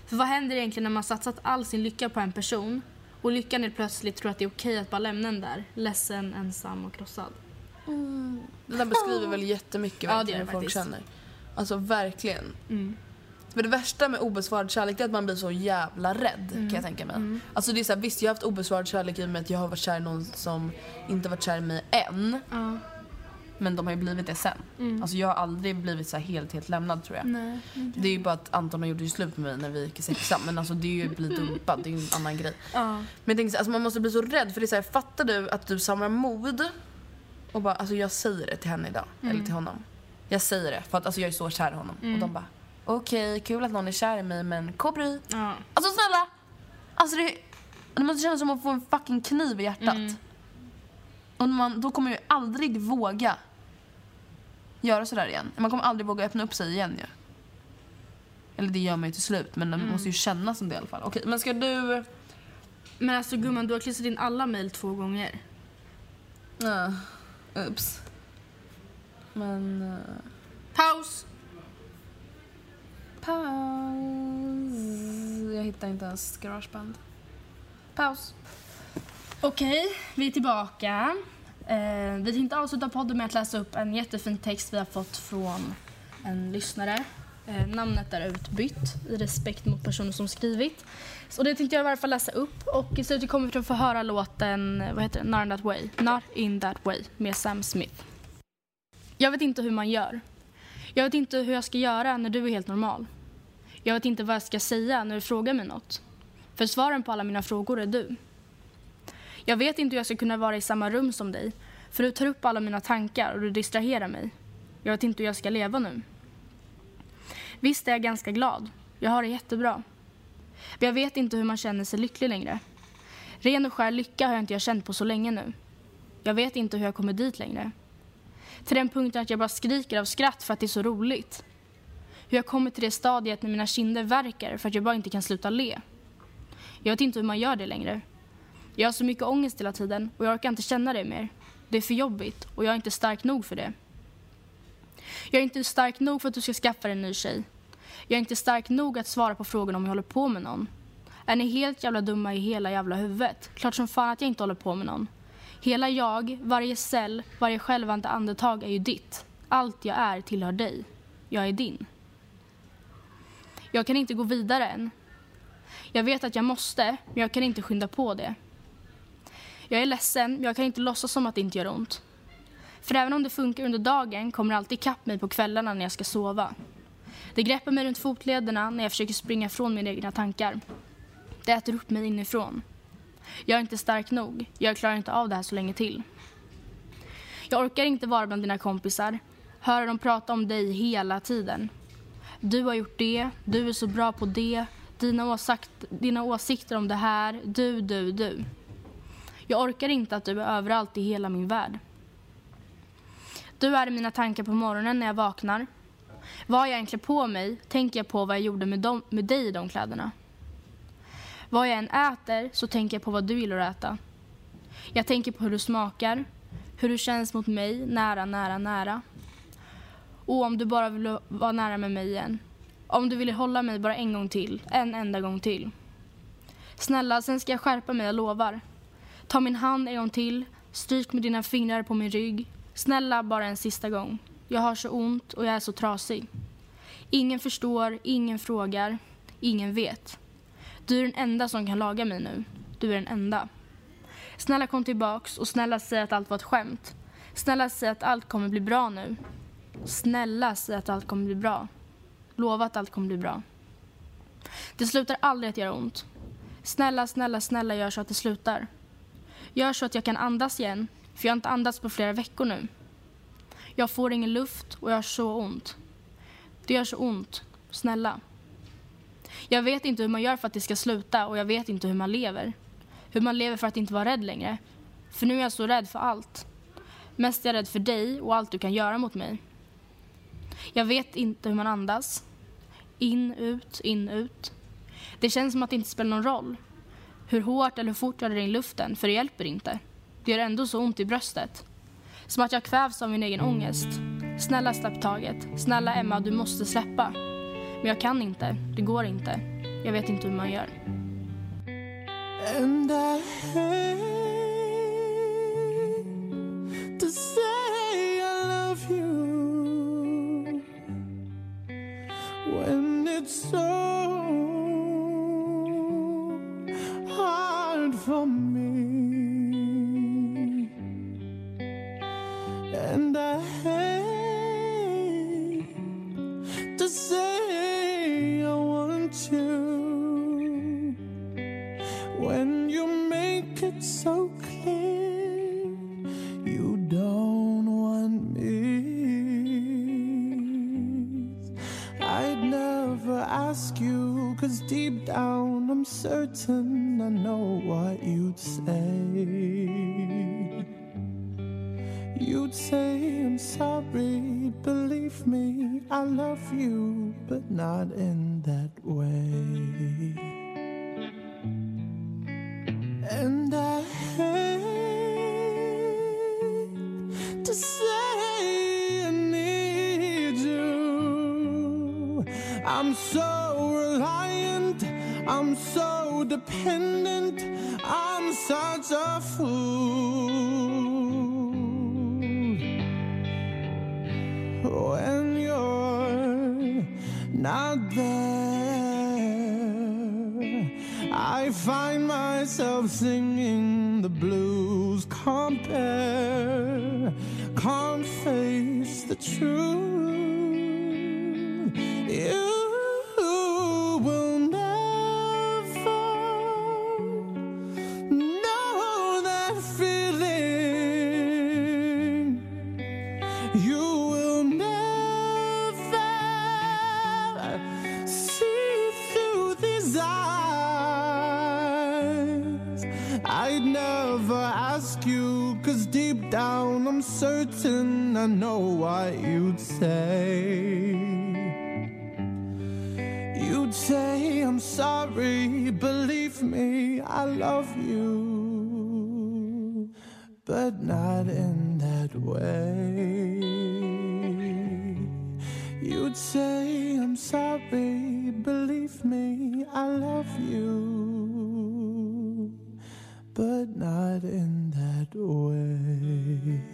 För vad händer egentligen när man satsat all sin lycka på en person och lyckan är plötsligt tror att det är okej att bara lämna den där, ledsen, ensam och krossad. Det där beskriver väl jättemycket Ja, det verkligen hur folk faktiskt. känner. Alltså verkligen. Mm. För det värsta med obesvarad kärlek är att man blir så jävla rädd Mm. kan jag tänka mig. Alltså det är så här, visst jag har haft obesvarad kärlek i och med att jag har varit kär i någon som inte varit kär i mig än. Ja. Men de har ju blivit det sen. Alltså jag har aldrig blivit så helt, helt lämnad tror jag. Nej. Det är ju bara att Anton har gjort slut med mig när vi gick i sexan. Men alltså det är ju att bli dumpad, det är ju en annan grej. Ja. Men jag tänker så alltså man måste bli så rädd för det är så här, fattar du att du samlar mod och bara, alltså jag säger det till henne idag, eller till honom. Jag säger det för att alltså jag är så kär i honom. Och de bara, okej kul att någon är kär i mig men kobry. Ja. Alltså snälla! Alltså det, det måste kännas som att få en fucking kniv i hjärtat. Och man, då kommer jag ju aldrig våga göra sådär igen. Man kommer aldrig våga öppna upp sig igen ju. Eller det gör man ju till slut men det måste ju kännas som det i alla fall. Okej, men ska du... Men alltså gumman, du har klistrat in alla mejl två gånger. Ja, ups. Men... Uh, Paus! paus. Jag hittar inte ens garageband. Paus. Okej, vi är tillbaka. Eh, vi tänkte avsluta podden med att läsa upp en jättefin text vi har fått från en lyssnare. Eh, namnet är utbytt i respekt mot personen som skrivit. Så det tänkte jag i varje fall läsa upp och i slutet kommer vi att få höra låten, vad heter det? Not in that way. Not in that way med Sam Smith. Jag vet inte hur man gör. Jag vet inte hur jag ska göra när du är helt normal. Jag vet inte vad jag ska säga när du frågar mig något. För svaren på alla mina frågor är du. Jag vet inte hur jag ska kunna vara i samma rum som dig, för du tar upp alla mina tankar och du distraherar mig. Jag vet inte hur jag ska leva nu. Visst är jag ganska glad. Jag har det jättebra. Men jag vet inte hur man känner sig lycklig längre. Ren och skär lycka har jag inte jag känt på så länge nu. Jag vet inte hur jag kommer dit längre. Till den punkten att jag bara skriker av skratt för att det är så roligt. Hur jag kommer till det stadiet när mina kinder värker för att jag bara inte kan sluta le. Jag vet inte hur man gör det längre. Jag har så mycket ångest hela tiden och jag orkar inte känna det mer. Det är för jobbigt och jag är inte stark nog för det. Jag är inte stark nog för att du ska skaffa dig en ny tjej. Jag är inte stark nog att svara på frågan om jag håller på med någon. Är ni helt jävla dumma i hela jävla huvudet? Klart som fan att jag inte håller på med någon. Hela jag, varje cell, varje självande andetag är ju ditt. Allt jag är tillhör dig. Jag är din. Jag kan inte gå vidare än. Jag vet att jag måste, men jag kan inte skynda på det. Jag är ledsen, men jag kan inte låtsas som att det inte gör ont. För även om det funkar under dagen kommer det alltid ikapp mig på kvällarna när jag ska sova. Det greppar mig runt fotlederna när jag försöker springa från mina egna tankar. Det äter upp mig inifrån. Jag är inte stark nog. Jag klarar inte av det här så länge till. Jag orkar inte vara bland dina kompisar. Höra dem prata om dig hela tiden. Du har gjort det, du är så bra på det, dina, åsakt, dina åsikter om det här, du, du, du. Jag orkar inte att du är överallt i hela min värld. Du är i mina tankar på morgonen när jag vaknar. Vad jag än klär på mig tänker jag på vad jag gjorde med, dem, med dig i de kläderna. Vad jag än äter så tänker jag på vad du gillar att äta. Jag tänker på hur du smakar, hur du känns mot mig, nära, nära, nära. Och om du bara vill vara nära med mig igen. Om du vill hålla mig bara en gång till, en enda gång till. Snälla, sen ska jag skärpa mig, jag lovar. Ta min hand en gång till, stryk med dina fingrar på min rygg. Snälla, bara en sista gång. Jag har så ont och jag är så trasig. Ingen förstår, ingen frågar, ingen vet. Du är den enda som kan laga mig nu. Du är den enda. Snälla kom tillbaks och snälla säg att allt var ett skämt. Snälla säg att allt kommer bli bra nu. Snälla säg att allt kommer bli bra. Lova att allt kommer bli bra. Det slutar aldrig att göra ont. Snälla, snälla, snälla gör så att det slutar. Gör så att jag kan andas igen, för jag har inte andats på flera veckor nu. Jag får ingen luft och jag har så ont. Det gör så ont. Snälla. Jag vet inte hur man gör för att det ska sluta och jag vet inte hur man lever. Hur man lever för att inte vara rädd längre. För nu är jag så rädd för allt. Mest är jag rädd för dig och allt du kan göra mot mig. Jag vet inte hur man andas. In, ut, in, ut. Det känns som att det inte spelar någon roll. Hur hårt eller hur fort jag drar in luften, för det hjälper inte. Det gör ändå så ont i bröstet. Som att jag kvävs av min egen ångest. Snälla släpp taget. Snälla Emma, du måste släppa. Men jag kan inte. Det går inte. Jag vet inte hur man gör. And I hate to say I love you when it's so for me. And I hate to say I want you when you make it so clear you don't want me. I'd never ask you, cause deep down I'm certain I know what you'd say. You'd say, I'm sorry, believe me, I love you, but not in something say. You'd say, I'm sorry, believe me, I love you, but not in that way. You'd say, I'm sorry, believe me, I love you, but not in that way.